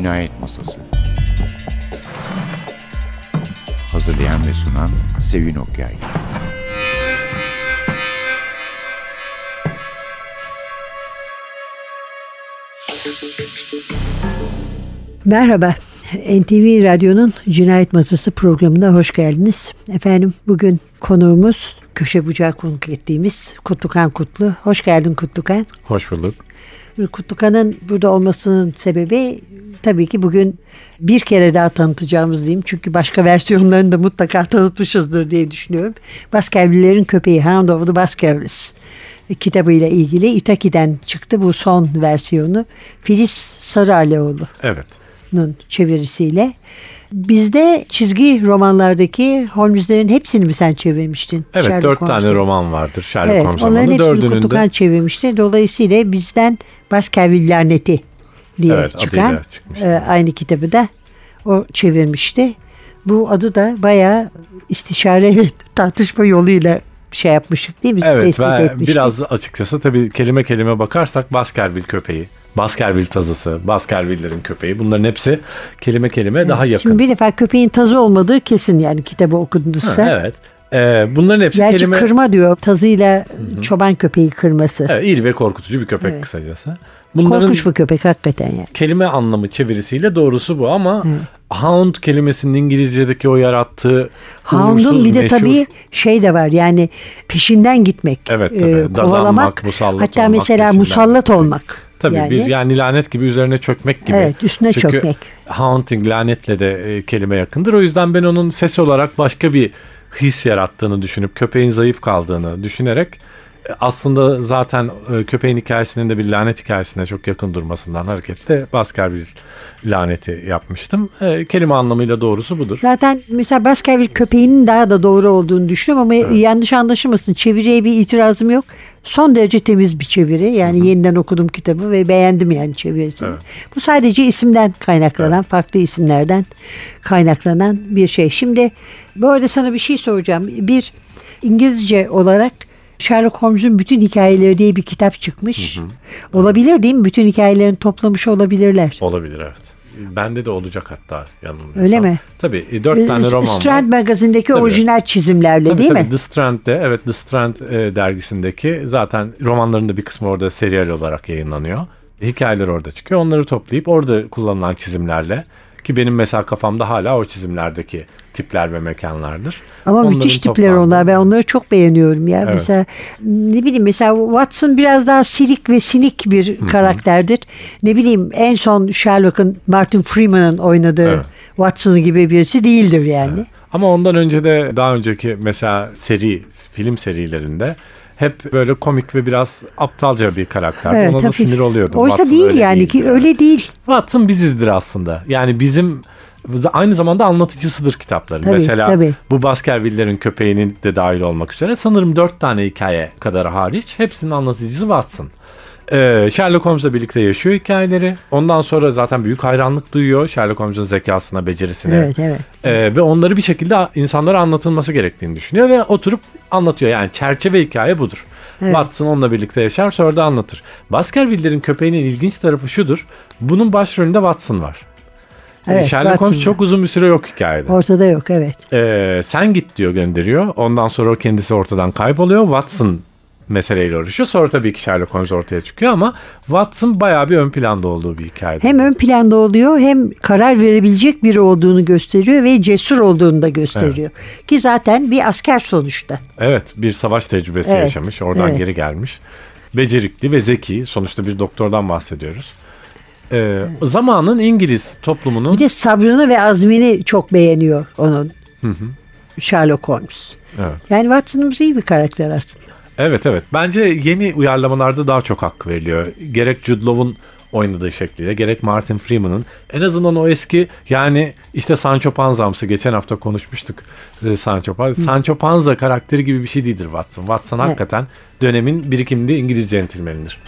Cinayet Masası Hazırlayan ve sunan Sevin Okyay Merhaba, NTV Radyo'nun Cinayet Masası programına hoş geldiniz. Efendim bugün konuğumuz köşe bucağı konuk ettiğimiz Kutlukan Kutlu. Hoş geldin Kutlukan. Hoş bulduk. Kutlukan'ın burada olmasının sebebi tabii ki bugün bir kere daha tanıtacağımız diyeyim. Çünkü başka versiyonlarını da mutlaka tanıtmışızdır diye düşünüyorum. Baskerville'lerin köpeği Hound of the Baskervilles kitabıyla ilgili Itaki'den çıktı bu son versiyonu. Filiz Sarıaleoğlu. Evet. çevirisiyle. Bizde çizgi romanlardaki Holmes'lerin hepsini mi sen çevirmiştin? Evet Sherlock dört Holmes'u? tane roman vardır Sherlock Evet Holmes onların hepsini Dördünün Kutukan de çevirmişti. Dolayısıyla bizden Baskerville laneti diye Evet, çıkan e, aynı kitabı da o çevirmişti. Bu adı da bayağı istişare ve tartışma yoluyla şey yapmıştık değil mi? evet Tespit ve etmiştik. biraz açıkçası tabii kelime kelime bakarsak Baskerville köpeği, Baskerville tazısı, Baskerville'lerin köpeği bunların hepsi kelime kelime daha yakın. Şimdi bir defa köpeğin tazı olmadığı kesin yani kitabı okudunuzsa. Ha, evet. Ee, bunların hepsi Gerçi kelime kırma diyor tazıyla çoban köpeği kırması. evet, iri ve korkutucu bir köpek Evet. kısacası. Bunların Korkunç bir köpek hakikaten yani. kelime anlamı çevirisiyle doğrusu bu ama hound kelimesinin İngilizce'deki o yarattığı Hound'un bir de meşhur- tabii şey de var yani peşinden gitmek, Evet, e, tabii. kovalamak, Dadanmak, musallat hatta olmak, mesela musallat gitmek. olmak. Tabii yani. bir yani lanet gibi üzerine çökmek gibi. Evet, üstüne Çünkü çökmek. haunting lanetle de e, kelime yakındır. O yüzden ben onun ses olarak başka bir his yarattığını düşünüp köpeğin zayıf kaldığını düşünerek e, aslında zaten e, köpeğin hikayesinin de bir lanet hikayesine çok yakın durmasından hareketle Baskerville laneti yapmıştım. E, kelime anlamıyla doğrusu budur. Zaten mesela Baskerville köpeğinin daha da doğru olduğunu düşünüyorum ama yanlış anlaşılmasın. Çeviriye bir itirazım yok. Son derece temiz bir çeviri. Yani yeniden okudum kitabı ve beğendim yani çevirisini. Evet. Bu sadece isimden kaynaklanan, farklı isimlerden kaynaklanan bir şey. Şimdi bu arada sana bir şey soracağım. Bir İngilizce olarak Sherlock Holmes'un bütün hikayeleri diye bir kitap çıkmış. Olabilir değil mi? Bütün hikayelerini toplamış olabilirler. Olabilir evet. Bende de olacak hatta yanılmıyorsam. Öyle mi? Tabii e, dört tane Ee, roman Strand var. magazindeki Tabii. orijinal çizimlerle Tabii, değil tabii. mi? The Strand'de evet The Strand e, dergisindeki zaten romanların da bir kısmı orada serial olarak yayınlanıyor. Hikayeler orada çıkıyor. Onları toplayıp orada kullanılan çizimlerle ki benim mesela kafamda hala o çizimlerdeki tipler ve mekanlardır. Ama Onların müthiş tipler toplandığı- onlar. Ben onları çok beğeniyorum ya. Evet. Mesela ne bileyim mesela Watson biraz daha silik ve sinik bir karakterdir. Ne bileyim en son Sherlock'un Martin Freeman'ın oynadığı Evet. Watson'ı gibi birisi değildir yani. Ama ondan önce de daha önceki mesela seri film serilerinde hep böyle komik ve biraz aptalca bir karakterdi. Evet, Ona da hafif. sinir oluyordum. Oysa Watson değil öyle yani ki öyle değil. Watson bizizdir aslında. Yani bizim aynı zamanda anlatıcısıdır kitapların. Tabii, Mesela tabii. bu Baskerville'lerin köpeğinin de dahil olmak üzere sanırım dört tane hikaye kadar hariç hepsinin anlatıcısı Watson. Ee, Sherlock Holmes'la birlikte yaşıyor hikayeleri. Ondan sonra zaten büyük hayranlık duyuyor Sherlock Holmes'un zekasına, becerisine. Evet evet. Ee, ve onları bir şekilde insanlara anlatılması gerektiğini düşünüyor ve oturup anlatıyor. Yani çerçeve hikaye budur. Evet. Watson onunla birlikte yaşar sonra da anlatır. Baskerville'lerin köpeğinin ilginç tarafı şudur. Bunun başrolünde Watson var. Ee, Evet, Sherlock Holmes çok uzun bir süre yok hikayede. Ortada yok evet. Ee, sen git diyor gönderiyor. Ondan sonra o kendisi ortadan kayboluyor. Watson meseleyle uğraşıyor. Sonra tabii ki Sherlock Holmes ortaya çıkıyor ama Watson bayağı bir ön planda olduğu bir hikayede. Hem ön planda oluyor hem karar verebilecek biri olduğunu gösteriyor ve cesur olduğunu da gösteriyor. Ki zaten bir asker sonuçta. Evet bir savaş tecrübesi Evet, yaşamış. Oradan evet. geri gelmiş. Becerikli ve zeki. Sonuçta bir doktordan bahsediyoruz. Ee, zamanın İngiliz toplumunun Bir de sabrını ve azmini çok beğeniyor onun. Sherlock Holmes. evet. Yani Watson'ımız iyi bir karakter aslında. evet evet bence yeni uyarlamalarda daha çok hak veriliyor. Gerek Jude Law'un oynadığı şekliyle gerek Martin Freeman'ın en azından o eski yani işte Sancho Panza'msı geçen hafta konuşmuştuk e, Sancho Panza. Sancho Panza karakteri gibi bir şey değildir Watson. Watson Evet. hakikaten dönemin birikimli İngiliz centilmenidir.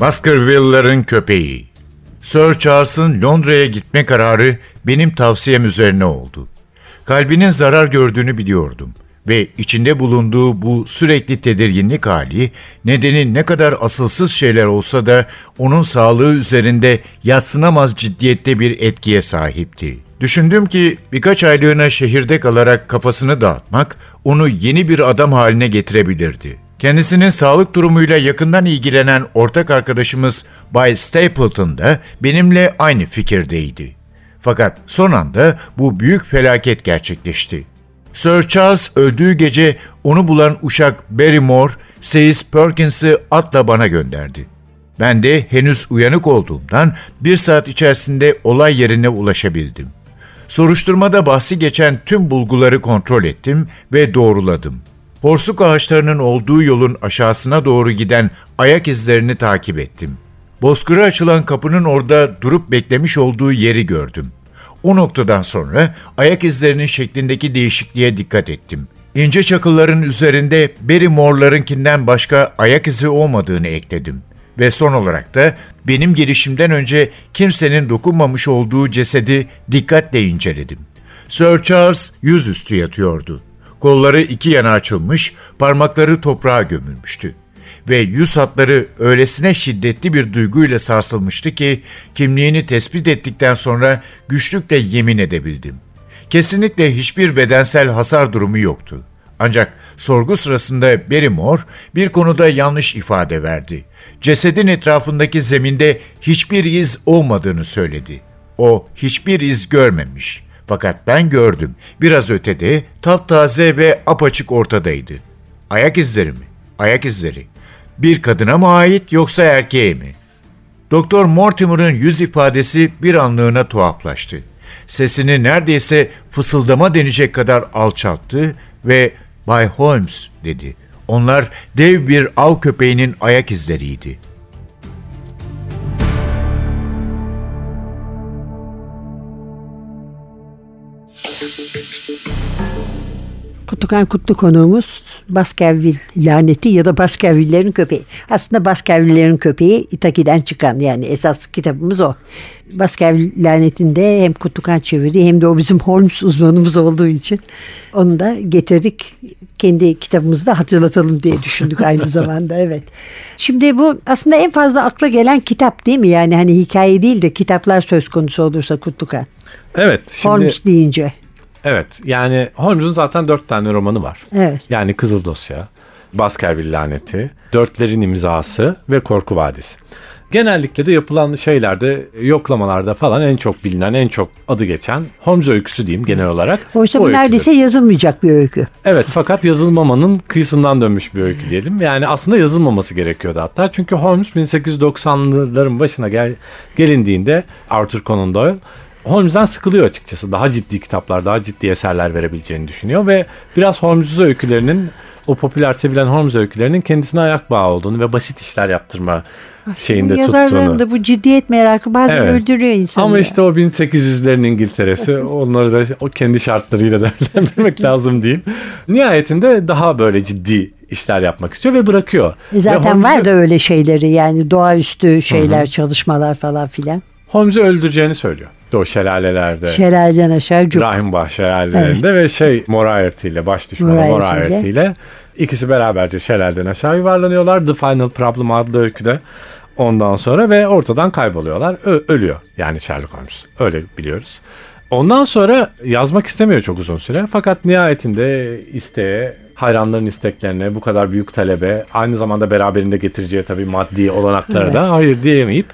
Baskerville'ların köpeği. Sir Charles'ın Londra'ya gitme kararı benim tavsiyem üzerine oldu. Kalbinin zarar gördüğünü biliyordum ve içinde bulunduğu bu sürekli tedirginlik hali nedeni ne kadar asılsız şeyler olsa da onun sağlığı üzerinde yatsınamaz ciddiyette bir etkiye sahipti. Düşündüm ki birkaç aylığına şehirde kalarak kafasını dağıtmak onu yeni bir adam haline getirebilirdi. Kendisinin sağlık durumuyla yakından ilgilenen ortak arkadaşımız Bay Stapleton da benimle aynı fikirdeydi. Fakat son anda bu büyük felaket gerçekleşti. Sir Charles öldüğü gece onu bulan uşak Barrymore, Seyis Perkins'i atla bana gönderdi. Ben de henüz uyanık olduğumdan bir saat içerisinde olay yerine ulaşabildim. Soruşturmada bahsi geçen tüm bulguları kontrol ettim ve doğruladım. Porsuk ağaçlarının olduğu yolun aşağısına doğru giden ayak izlerini takip ettim. Bozkır'a açılan kapının orada durup beklemiş olduğu yeri gördüm. O noktadan sonra ayak izlerinin şeklindeki değişikliğe dikkat ettim. İnce çakılların üzerinde Barrymore'larınkinden başka ayak izi olmadığını ekledim. Ve son olarak da benim gelişimden önce kimsenin dokunmamış olduğu cesedi dikkatle inceledim. Sir Charles yüzüstü yatıyordu. Kolları iki yana açılmış, parmakları toprağa gömülmüştü. Ve yüz hatları öylesine şiddetli bir duyguyla sarsılmıştı ki kimliğini tespit ettikten sonra güçlükle yemin edebildim. Kesinlikle hiçbir bedensel hasar durumu yoktu. Ancak sorgu sırasında Barrymore bir konuda yanlış ifade verdi. Cesedin etrafındaki zeminde hiçbir iz olmadığını söyledi. O hiçbir iz görmemiş. Fakat ben gördüm. Biraz ötede, taptaze ve apaçık ortadaydı. Ayak izleri mi? Ayak izleri. Bir kadına mı ait yoksa erkeğe mi? Doktor Mortimer'ın yüz ifadesi bir anlığına tuhaflaştı. Sesini neredeyse fısıldama denecek kadar alçalttı ve Bay Holmes dedi. Onlar dev bir av köpeğinin ayak izleriydi. Kutukan Kutlu konuğumuz Baskerville laneti ya da Baskerville'lerin köpeği. Aslında Baskerville'lerin köpeği Itaki'den çıkan yani esas kitabımız o. Baskerville lanetinde hem Kutlukan çevirdi hem de o bizim Holmes uzmanımız olduğu için onu da getirdik. Kendi kitabımızda hatırlatalım diye düşündük aynı zamanda evet. Şimdi bu aslında en fazla akla gelen kitap değil mi? Yani hani hikaye değil de kitaplar söz konusu olursa Kutlukan. Evet. Şimdi... Holmes deyince. Evet yani Holmes'un zaten dört tane romanı var. Evet. Yani Kızıl Dosya, Baskerville Laneti, Dörtlerin İmzası ve Korku Vadisi. Genellikle de yapılan şeylerde, yoklamalarda falan en çok bilinen, en çok adı geçen Holmes öyküsü diyeyim genel olarak. Oysa bu öyküdür. neredeyse yazılmayacak bir öykü. Evet fakat yazılmamanın kıyısından dönmüş bir öykü diyelim. Yani aslında yazılmaması gerekiyordu hatta. Çünkü Holmes 1890'ların başına gel, gelindiğinde Arthur Conan Doyle Holmes'dan sıkılıyor açıkçası. Daha ciddi kitaplar, daha ciddi eserler verebileceğini düşünüyor ve biraz Holmes öykülerinin o popüler sevilen Holmes öykülerinin kendisine ayak bağı olduğunu ve basit işler yaptırma şeyinde Yazarların tuttuğunu. da bu ciddiyet merakı bazen Evet. öldürüyor insanı. Ama ya. işte o 1800'lerin İngiltere'si onları da o kendi şartlarıyla değerlendirmek lazım diyeyim. Nihayetinde daha böyle ciddi işler yapmak istiyor ve bırakıyor. E zaten Ve var Holmes'u- da öyle şeyleri yani doğaüstü şeyler, çalışmalar falan filan. Holmes'u öldüreceğini söylüyor. O şelalelerde. Şelaleden aşağı cuk. Rahimbah şelalelerinde ve şey Moriarty ile baş düşmanı Moriarty ile. İkisi beraberce şelaleden aşağı yuvarlanıyorlar. The Final Problem adlı öyküde. Ondan sonra ve ortadan kayboluyorlar. Ö- ölüyor yani Sherlock Holmes. Öyle biliyoruz. Ondan sonra yazmak istemiyor çok uzun süre. Fakat nihayetinde isteğe, hayranların isteklerine, bu kadar büyük talebe, aynı zamanda beraberinde getireceği tabii maddi olanaklara da hayır diyemeyip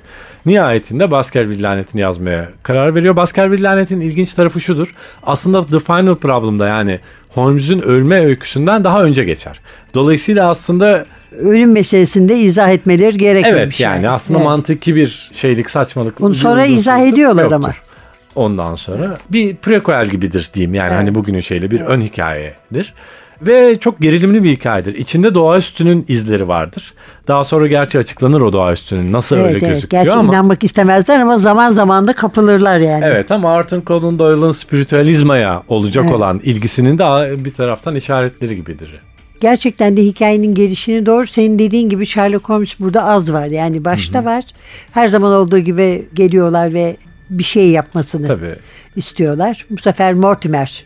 nihayetinde Baskerville lanetini yazmaya karar veriyor. Baskerville lanetin ilginç tarafı şudur. Aslında The Final Problem'da yani Holmes'un ölme öyküsünden daha önce geçer. Dolayısıyla aslında Ölüm meselesini de izah etmeleri gerekiyormuş. evet yani aslında Evet. mantıki bir şeylik saçmalık. Bunu sonra izah yoktur. ediyorlar ama. Ondan sonra bir prequel gibidir diyeyim yani Evet. hani bugünün şeyle bir ön hikayedir. Ve çok gerilimli bir hikayedir. İçinde doğaüstünün izleri vardır. Daha sonra gerçi açıklanır o doğaüstünün nasıl öyle Evet, evet. gözüküyor Gerçi ama. inanmak istemezler ama zaman zaman da kapılırlar yani. Evet ama Arthur Conan Doyle'ın spiritüalizmaya olacak Evet. olan ilgisinin de bir taraftan işaretleri gibidir. gerçekten de hikayenin gelişini doğru senin dediğin gibi Sherlock Holmes burada az var. Yani başta var. Her zaman olduğu gibi geliyorlar ve bir şey yapmasını Tabii. istiyorlar. Bu sefer Mortimer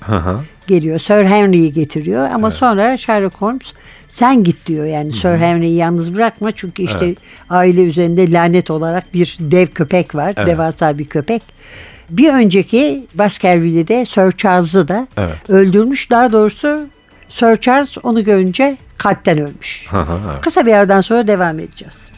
Hı. geliyor. Sir Henry'yi getiriyor ama sonra Sherlock Holmes sen git diyor. Yani Sir Henry'yi yalnız bırakma çünkü işte Evet. aile üzerinde lanet olarak bir dev köpek var. Evet. Devasa bir köpek. Bir önceki Baskerville'i de Sir Charles'ı da Evet. öldürmüş. Daha doğrusu Sir Charles onu görünce kalpten ölmüş. Hı, evet. Kısa bir yerden sonra devam edeceğiz.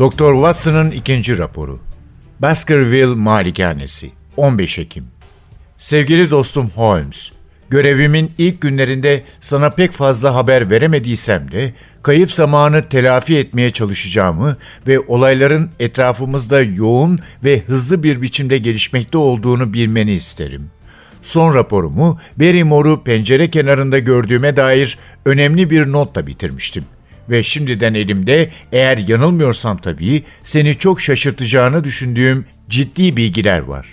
Doktor Watson'ın ikinci raporu. Baskerville Malikanesi 15 Ekim Sevgili dostum Holmes, görevimin ilk günlerinde sana pek fazla haber veremediysem de kayıp zamanı telafi etmeye çalışacağımı ve olayların etrafımızda yoğun ve hızlı bir biçimde gelişmekte olduğunu bilmeni isterim. Son raporumu Barrymore'u pencere kenarında gördüğüme dair önemli bir notla bitirmiştim. Ve şimdiden elimde eğer yanılmıyorsam tabii seni çok şaşırtacağını düşündüğüm ciddi bilgiler var.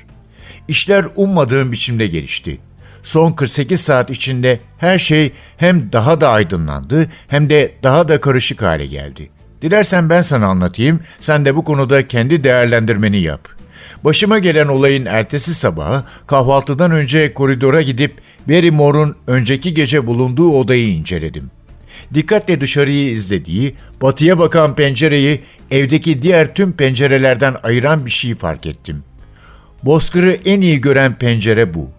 İşler ummadığım biçimde gelişti. Son 48 saat içinde her şey hem daha da aydınlandı hem de daha da karışık hale geldi. Dilersen ben sana anlatayım, sen de bu konuda kendi değerlendirmeni yap. Başıma gelen olayın ertesi sabahı kahvaltıdan önce koridora gidip Barrymore'un önceki gece bulunduğu odayı inceledim. Dikkatle dışarıyı izlediği, batıya bakan pencereyi evdeki diğer tüm pencerelerden ayıran bir şey fark ettim. Bozkır'ı en iyi gören pencere bu.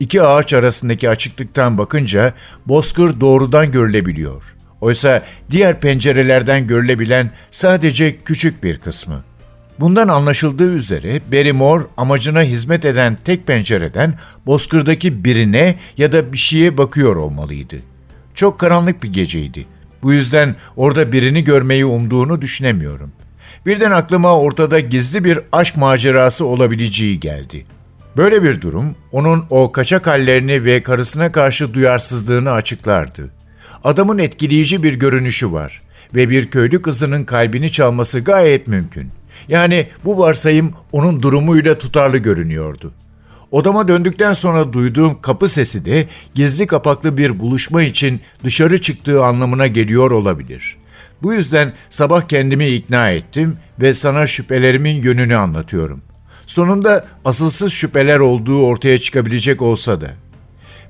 İki ağaç arasındaki açıklıktan bakınca bozkır doğrudan görülebiliyor. Oysa diğer pencerelerden görülebilen sadece küçük bir kısmı. Bundan anlaşıldığı üzere Barrymore amacına hizmet eden tek pencereden bozkırdaki birine ya da bir şeye bakıyor olmalıydı. Çok karanlık bir geceydi. Bu yüzden orada birini görmeyi umduğunu düşünemiyorum. Birden aklıma ortada gizli bir aşk macerası olabileceği geldi. Böyle bir durum onun o kaçak hallerini ve karısına karşı duyarsızlığını açıklardı. Adamın etkileyici bir görünüşü var ve bir köylü kızının kalbini çalması gayet mümkün. Yani bu varsayım onun durumuyla tutarlı görünüyordu. Odama döndükten sonra duyduğum kapı sesi de gizli kapaklı bir buluşma için dışarı çıktığı anlamına geliyor olabilir. Bu yüzden sabah kendimi ikna ettim ve sana şüphelerimin yönünü anlatıyorum. Sonunda asılsız şüpheler olduğu ortaya çıkabilecek olsa da.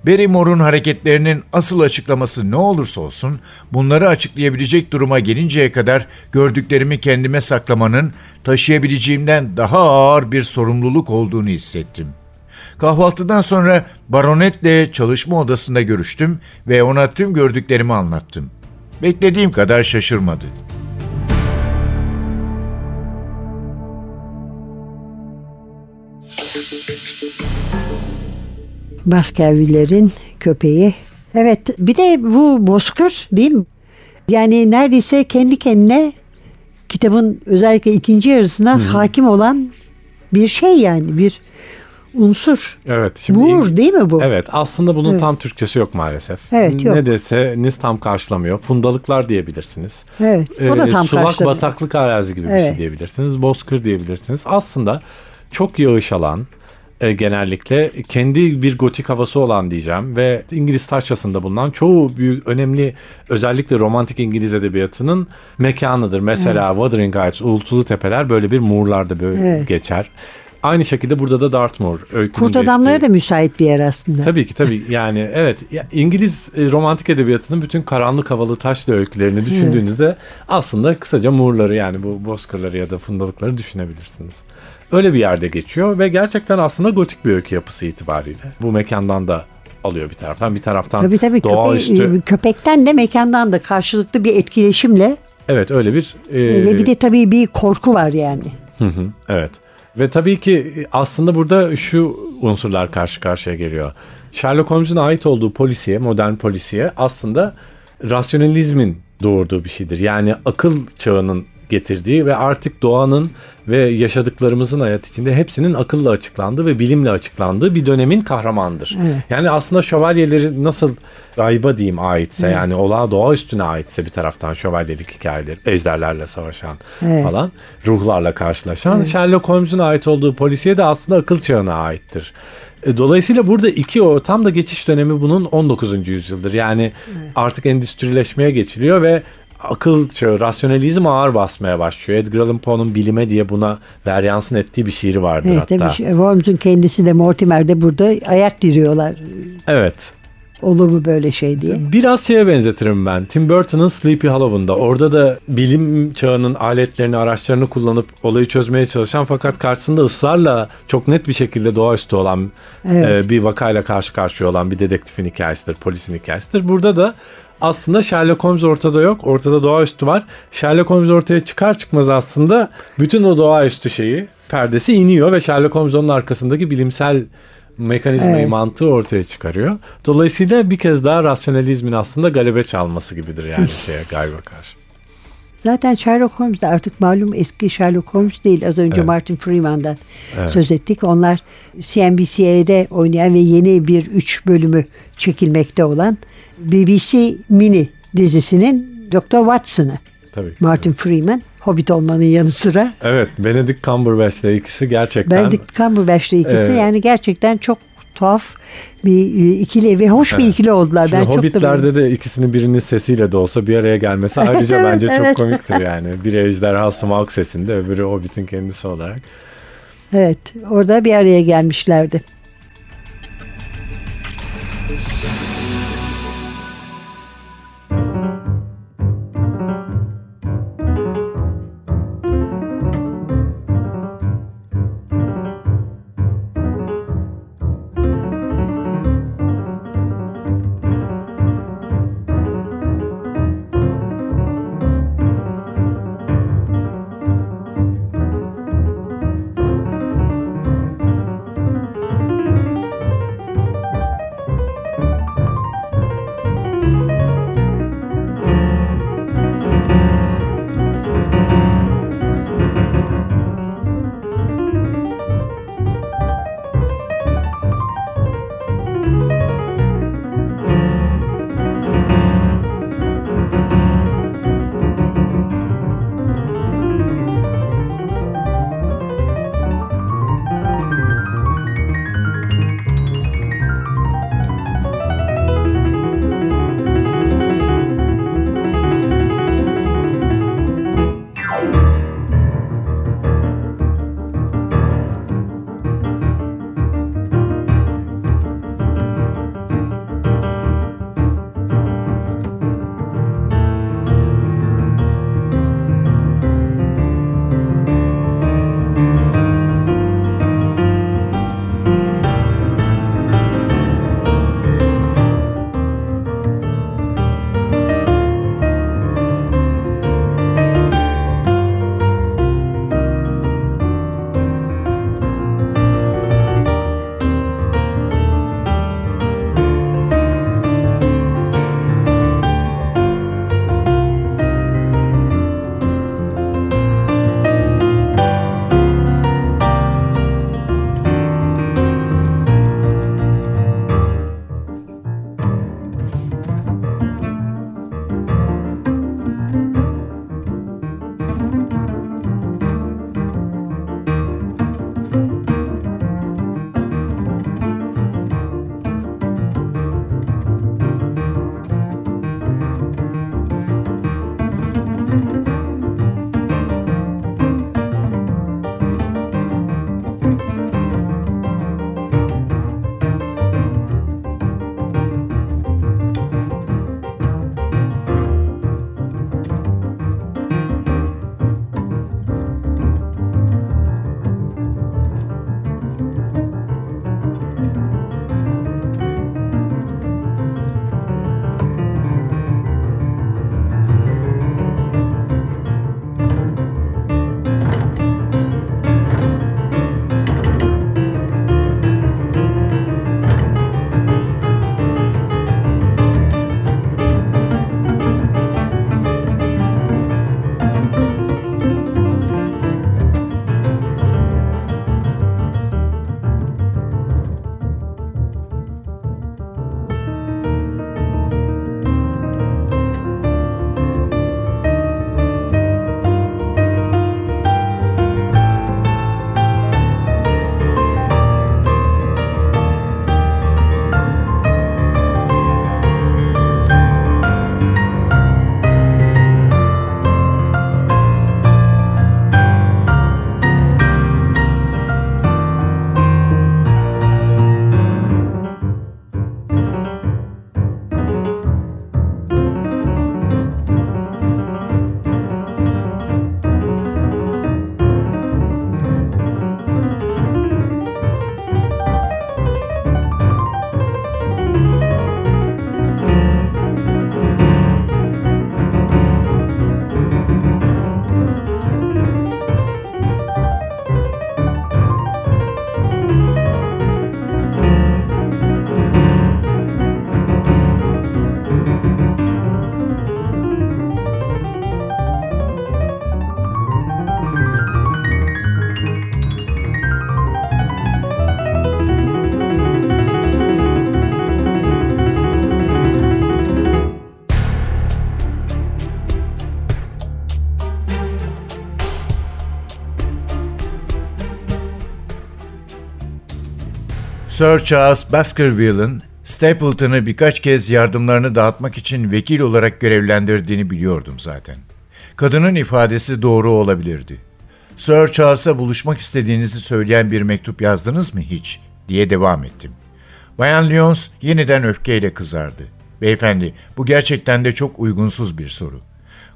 Barrymore'un hareketlerinin asıl açıklaması ne olursa olsun bunları açıklayabilecek duruma gelinceye kadar gördüklerimi kendime saklamanın taşıyabileceğimden daha ağır bir sorumluluk olduğunu hissettim. Kahvaltıdan sonra baronetle çalışma odasında görüştüm ve ona tüm gördüklerimi anlattım. Beklediğim kadar şaşırmadı. Baskerville'lerin köpeği. Evet bir de bu bozkır değil mi? Yani neredeyse kendi kendine kitabın özellikle ikinci yarısına hakim olan bir şey yani bir unsur. Evet. Şimdi Buğur değil mi bu? Evet aslında bunun Evet. tam Türkçesi yok maalesef. Evet, yok. Ne deseniz tam karşılamıyor. Fundalıklar diyebilirsiniz. Evet. O da Ee, tam sulak karşılamıyor. bataklık arazi gibi bir Evet. şey diyebilirsiniz. Bozkır diyebilirsiniz. Aslında çok yağış alan e, genellikle kendi bir gotik havası olan diyeceğim ve İngiliz taşrasında bulunan çoğu büyük önemli özellikle romantik İngiliz edebiyatının mekanıdır. Mesela Wuthering Heights, Uğultulu Tepeler böyle bir Muğurlarda böyle Evet. geçer. Aynı şekilde burada da Dartmoor öykünün Kurt adamlara geçtiği- da müsait bir yer aslında. Tabii ki tabii yani evet İngiliz e, romantik edebiyatının bütün karanlık havalı taşlı öykülerini düşündüğünüzde aslında kısaca Moor'ları yani bu bozkırları ya da fundalıkları düşünebilirsiniz. Öyle bir yerde geçiyor ve gerçekten aslında gotik bir öykü yapısı itibariyle. Bu mekandan da alıyor bir taraftan bir taraftan Tabii tabii doğaüstü. köpe- köpekten de mekandan da karşılıklı bir etkileşimle Evet öyle bir e, ve bir de tabii bir korku var yani. Hı hı, evet. Ve tabii ki e, aslında burada şu unsurlar karşı karşıya geliyor. Sherlock Holmes'un ait olduğu polisiye, modern polisiye aslında rasyonalizmin doğurduğu bir şeydir. Yani akıl çağının getirdiği ve artık doğanın ve yaşadıklarımızın hayat içinde hepsinin akılla açıklandığı ve bilimle açıklandığı bir dönemin kahramanıdır. Evet. Yani aslında şövalyeleri nasıl gayba diyeyim aitse yani olağa doğa üstüne aitse bir taraftan şövalyelik hikayeleri, ejderlerle savaşan Evet. falan, ruhlarla karşılaşan. Sherlock Holmes'un ait olduğu polisiye de aslında akıl çağına aittir. E, Dolayısıyla burada iki o tam da geçiş dönemi bunun 19. yüzyıldır. Yani artık endüstrileşmeye geçiliyor ve akıl çağı, rasyonalizm ağır basmaya başlıyor. Edgar Allan Poe'nun bilime diye buna veryansın ettiği bir şiiri vardır Evet hatta. tabii şey- Holmes'un kendisi de Mortimer de burada ayak diriyorlar. Evet. Olur mu böyle şey diye. Biraz şeye benzetirim ben. Tim Burton'ın Sleepy Hollow'unda. Orada da bilim çağının aletlerini, araçlarını kullanıp olayı çözmeye çalışan fakat karşısında ısrarla çok net bir şekilde doğaüstü olan Evet. e, bir vakayla karşı karşıya olan bir dedektifin hikayesidir, polisin hikayesidir. Burada da aslında Sherlock Holmes ortada yok. Ortada doğaüstü var. Sherlock Holmes ortaya çıkar çıkmaz aslında bütün o doğaüstü şeyi perdesi iniyor ve Sherlock Holmes onun arkasındaki bilimsel mekanizmayı Evet. mantığı ortaya çıkarıyor. Dolayısıyla bir kez daha rasyonalizmin aslında galebe çalması gibidir yani şeye galiba karşı. Zaten Sherlock Holmes de artık malum eski Sherlock Holmes değil. Az önce Evet. Martin Freeman'dan Evet. söz ettik. Onlar CNBC'de oynayan ve yeni bir üç bölümü çekilmekte olan BBC Mini dizisinin Dr. Watson'ı Tabii. Martin Freeman. Hobbit olmanın yanı sıra. Evet, Benedict Cumberbatch'le ikisi gerçekten Benedict Cumberbatch'le ikisi Evet. yani gerçekten çok tuhaf bir e, ikili ve hoş bir Evet. ikili oldular. Şimdi ben çok da Hobbit'lerde de ikisinin birinin sesiyle de olsa bir araya gelmesi ayrıca Evet, bence çok evet. komiktir yani. Biri ejderha Smaug sesinde öbürü Hobbit'in kendisi olarak. Evet orada bir araya gelmişlerdi. Sir Charles Baskerville'ın Stapleton'ı birkaç kez yardımlarını dağıtmak için vekil olarak görevlendirdiğini biliyordum zaten. Kadının ifadesi doğru olabilirdi. Sir Charles'a buluşmak istediğinizi söyleyen bir mektup yazdınız mı hiç? diye devam ettim. Bayan Lyons yeniden öfkeyle kızardı. Beyefendi, bu gerçekten de çok uygunsuz bir soru.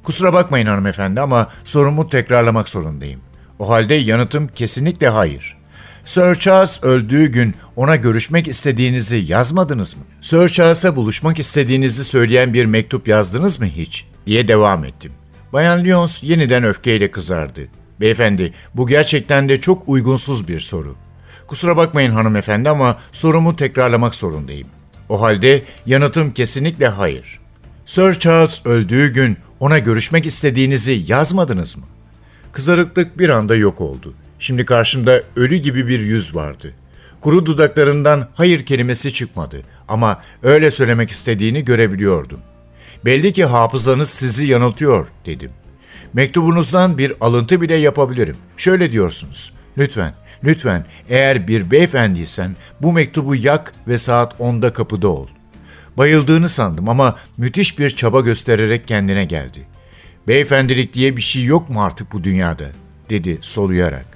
Kusura bakmayın hanımefendi ama sorumu tekrarlamak zorundayım. O halde yanıtım kesinlikle hayır. Sir Charles öldüğü gün ona görüşmek istediğinizi yazmadınız mı? Sir Charles'a buluşmak istediğinizi söyleyen bir mektup yazdınız mı hiç? diye devam ettim. Bayan Lyons yeniden öfkeyle kızardı. Beyefendi, bu gerçekten de çok uygunsuz bir soru. Kusura bakmayın hanımefendi ama sorumu tekrarlamak zorundayım. O halde yanıtım kesinlikle hayır. Sir Charles öldüğü gün ona görüşmek istediğinizi yazmadınız mı? Kızarıklık bir anda yok oldu. Şimdi karşımda ölü gibi bir yüz vardı. Kuru dudaklarından hayır kelimesi çıkmadı ama öyle söylemek istediğini görebiliyordum. Belli ki hafızanız sizi yanıltıyor dedim. Mektubunuzdan bir alıntı bile yapabilirim. Şöyle diyorsunuz. Lütfen, lütfen eğer bir beyefendiysen bu mektubu yak ve saat 10'da kapıda ol. Bayıldığını sandım ama müthiş bir çaba göstererek kendine geldi. Beyefendilik diye bir şey yok mu artık bu dünyada? dedi soluyarak.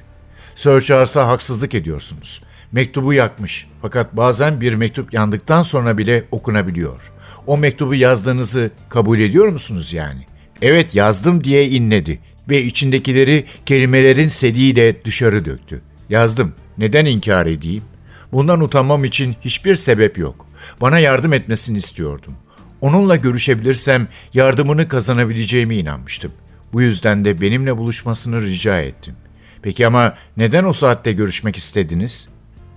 Sir Charles'a haksızlık ediyorsunuz. Mektubu yakmış fakat bazen bir mektup yandıktan sonra bile okunabiliyor. O mektubu yazdığınızı kabul ediyor musunuz yani? Evet yazdım diye inledi ve içindekileri kelimelerin seliyle dışarı döktü. Yazdım. Neden inkar edeyim? Bundan utanmam için hiçbir sebep yok. Bana yardım etmesini istiyordum. Onunla görüşebilirsem yardımını kazanabileceğime inanmıştım. Bu yüzden de benimle buluşmasını rica ettim. Peki ama neden o saatte görüşmek istediniz?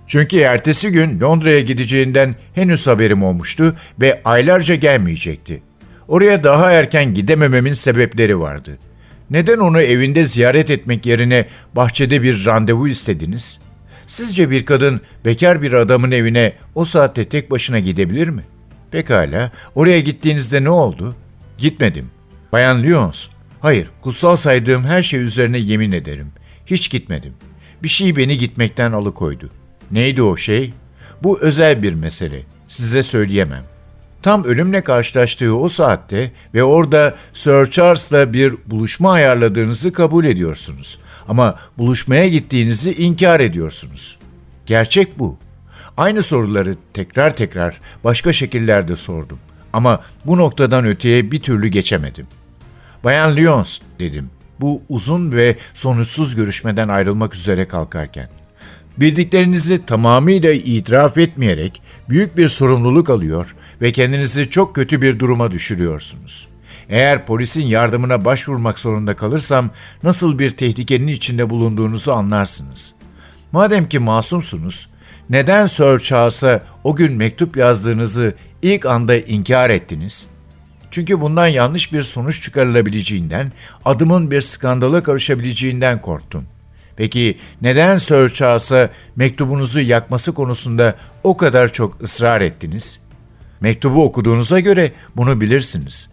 Çünkü ertesi gün Londra'ya gideceğinden henüz haberim olmuştu ve aylarca gelmeyecekti. Oraya daha erken gidemememin sebepleri vardı. Neden onu evinde ziyaret etmek yerine bahçede bir randevu istediniz? Sizce bir kadın bekar bir adamın evine o saatte tek başına gidebilir mi? Pekala, oraya gittiğinizde ne oldu? Gitmedim. Bayan Lyons, hayır, kutsal saydığım her şey üzerine yemin ederim. Hiç gitmedim. Bir şey beni gitmekten alıkoydu. Neydi o şey? Bu özel bir mesele. Size söyleyemem. Tam ölümle karşılaştığı o saatte ve orada Sir Charles'la bir buluşma ayarladığınızı kabul ediyorsunuz. Ama buluşmaya gittiğinizi inkar ediyorsunuz. Gerçek bu. Aynı soruları tekrar tekrar başka şekillerde sordum. Ama bu noktadan öteye bir türlü geçemedim. Bayan Lyons dedim. Bu uzun ve sonuçsuz görüşmeden ayrılmak üzere kalkarken. Bildiklerinizi tamamıyla itiraf etmeyerek büyük bir sorumluluk alıyor ve kendinizi çok kötü bir duruma düşürüyorsunuz. Eğer polisin yardımına başvurmak zorunda kalırsam nasıl bir tehlikenin içinde bulunduğunuzu anlarsınız. Madem ki masumsunuz, neden Sir Charles'a o gün mektup yazdığınızı ilk anda inkar ettiniz? Çünkü bundan yanlış bir sonuç çıkarılabileceğinden, adımın bir skandala karışabileceğinden korktum. Peki neden Sir Charles'a mektubunuzu yakması konusunda o kadar çok ısrar ettiniz? Mektubu okuduğunuza göre bunu bilirsiniz.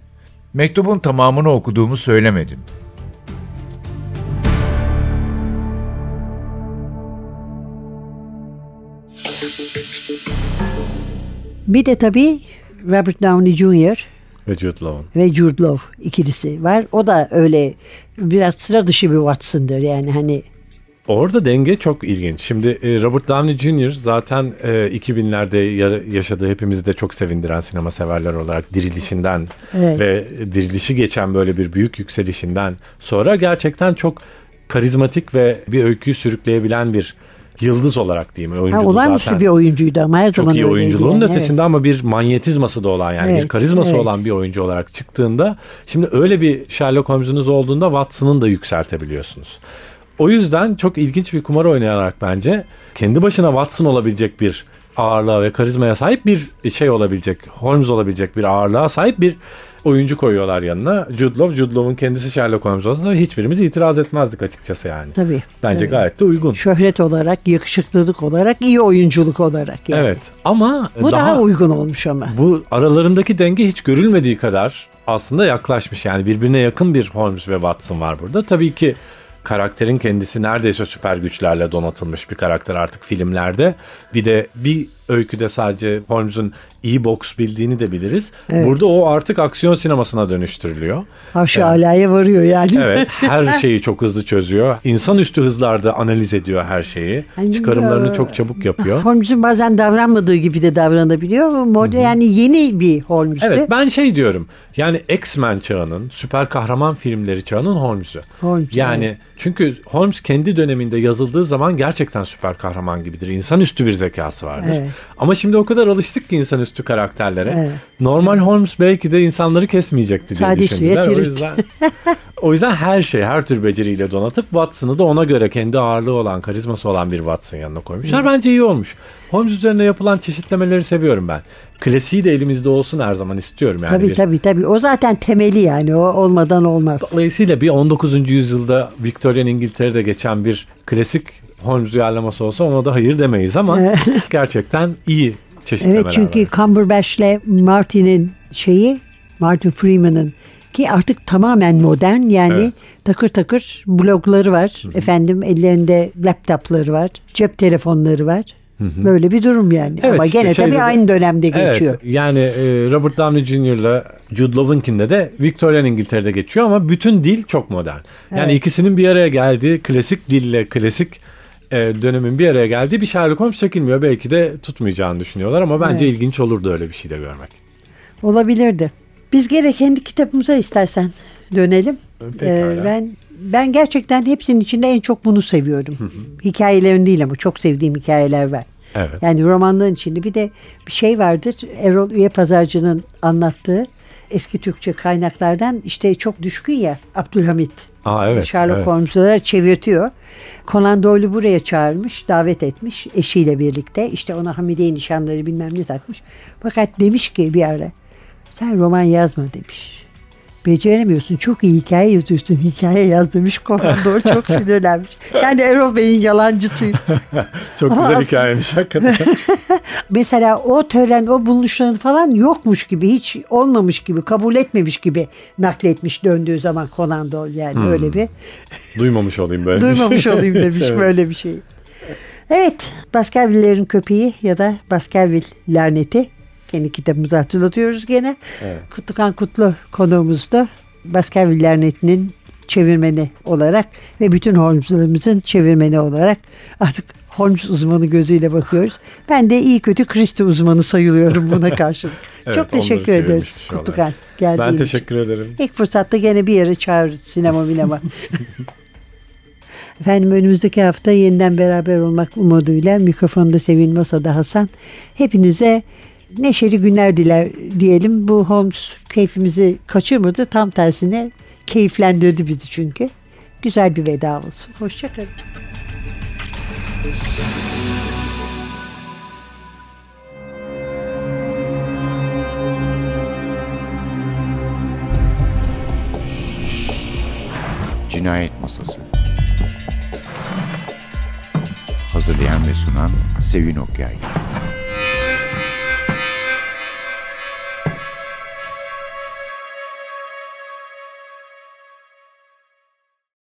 Mektubun tamamını okuduğumu söylemedim. Bir de tabii Robert Downey Jr. Ve Jude Law'un. ve Jude Law ikilisi var. O da öyle biraz sıra dışı bir Watson'dır yani hani Orada denge çok ilginç. Şimdi e, Robert Downey Jr. zaten e, 2000'lerde ya- yaşadığı hepimizi de çok sevindiren sinema severler olarak dirilişinden Evet. ve dirilişi geçen böyle bir büyük yükselişinden sonra gerçekten çok karizmatik ve bir öyküyü sürükleyebilen bir yıldız olarak diyeyim. ha, Oyunculuğu olağanüstü zaten bir oyuncuydu ama her çok zaman iyi oyunculuğun yani, ötesinde ama bir manyetizması da olan yani bir Evet, karizması evet. olan bir oyuncu olarak çıktığında şimdi öyle bir Sherlock Holmes'unuz olduğunda Watson'ın da yükseltebiliyorsunuz. O yüzden çok ilginç bir kumar oynayarak bence kendi başına Watson olabilecek bir ağırlığa ve karizmaya sahip bir şey olabilecek, Holmes olabilecek bir ağırlığa sahip bir oyuncu koyuyorlar yanına. Jude Law, Jude Law'un kendisi Sherlock Holmes olsa hiçbirimiz itiraz etmezdik açıkçası yani. Tabii. Bence tabii. gayet de uygun. Şöhret olarak, yakışıklılık olarak, iyi oyunculuk olarak yani. Evet ama Bu daha, uygun olmuş ama. Bu aralarındaki denge hiç görülmediği kadar aslında yaklaşmış. Yani birbirine yakın bir Holmes ve Watson var burada. Tabii ki karakterin kendisi neredeyse süper güçlerle donatılmış bir karakter artık filmlerde. Bir de bir öyküde sadece Holmes'un iyi boks bildiğini de biliriz. Burada o artık aksiyon sinemasına dönüştürülüyor. Haşa alaya varıyor yani. Evet her şeyi çok hızlı çözüyor. İnsanüstü hızlarda analiz ediyor her şeyi. Hani, Çıkarımlarını çok çabuk yapıyor. Holmes'un bazen davranmadığı gibi de davranabiliyor. Modern, yani yeni bir Holmes'tu. Evet ben şey diyorum yani X-Men çağının süper kahraman filmleri çağının Holmes'u. Holmes, yani evet. çünkü Holmes kendi döneminde yazıldığı zaman gerçekten süper kahraman gibidir. İnsanüstü bir zekası vardır. Evet. Ama şimdi o kadar alıştık ki insanüstü karakterlere. Evet. Normal Holmes belki de insanları kesmeyecekti diye Sade suya düşündüler. O yüzden, o yüzden her şey her tür beceriyle donatıp Watson'ı da ona göre kendi ağırlığı olan karizması olan bir Watson yanına koymuşlar. Bence iyi olmuş. Holmes üzerine yapılan çeşitlemeleri seviyorum ben. Klasiği de elimizde olsun her zaman istiyorum. Yani tabii bir- tabii tabii. O zaten temeli yani. O olmadan olmaz. Dolayısıyla bir 19. yüzyılda Victorian İngiltere'de geçen bir klasik Holmes uyarlaması olsa ona da hayır demeyiz ama gerçekten iyi çeşitlemeler Evet çünkü var. Cumberbatch'le Martin'in şeyi Martin Freeman'ın ki artık tamamen modern yani Evet. takır takır blogları var. Efendim ellerinde laptopları var. Cep telefonları var. Böyle bir durum yani. Evet, Ama işte gene şeyde tabii de- aynı dönemde geçiyor. Evet, yani e, Robert Downey Jr.'la Jude Law'unkinde de Victorian İngiltere'de geçiyor ama bütün dil çok modern. Yani Evet. ikisinin bir araya geldiği klasik dille klasik e, dönemin bir araya geldiği bir Sherlock Holmes çekilmiyor. Belki de tutmayacağını düşünüyorlar ama bence Evet. ilginç olurdu öyle bir şey de görmek. Olabilirdi. Biz gene kendi kitabımıza istersen dönelim. Pekala. Ee, ben ben gerçekten hepsinin içinde en çok bunu seviyorum. Hikayelerin değil ama çok sevdiğim hikayeler var. Evet. Yani romanların içinde bir de bir şey vardır. Erol Üye Pazarcı'nın anlattığı eski Türkçe kaynaklardan işte çok düşkün ya Abdülhamit. Aa, evet, Sherlock evet. Holmes'lara çevirtiyor. Conan Doyle'u buraya çağırmış, davet etmiş eşiyle birlikte. İşte ona Hamidiye nişanları bilmem ne takmış. Fakat demiş ki bir ara sen roman yazma demiş. Beceremiyorsun. Çok iyi hikaye yazıyorsun. Hikaye yaz demiş. Conan Doyle çok sinirlenmiş. Yani Erol Bey'in yalancısı. Çok Ama güzel aslında- hikayemiş hakikaten. Mesela o tören, o buluşların falan yokmuş gibi, hiç olmamış gibi, kabul etmemiş gibi nakletmiş döndüğü zaman Conan Doyle yani öyle bir. Duymamış olayım böyle Duymamış şey. olayım demiş Evet. böyle bir şey. Evet, Baskerville'lerin köpeği ya da Baskerville laneti. Kendi kitabımızı hatırlatıyoruz gene. Kutlukan Kutlu konuğumuzda Baskerville lanetinin çevirmeni olarak ve bütün Holmes'larımızın çevirmeni olarak artık Holmes uzmanı gözüyle bakıyoruz. Ben de iyi kötü Christie uzmanı sayılıyorum buna karşılık. Evet, Çok teşekkür ederiz. Kutlukan Ben için. teşekkür ederim. İlk fırsatta gene bir yere çağırırız sinema minema. Efendim önümüzdeki hafta yeniden beraber olmak umuduyla mikrofonda Sevin Masa'da Hasan. Hepinize neşeli günler diler diyelim. Bu Holmes keyfimizi kaçırmadı. Tam tersine keyiflendirdi bizi çünkü. Güzel bir veda olsun. Hoşçakalın. Cinayet Masası Hazırlayan ve sunan Sevin Okyay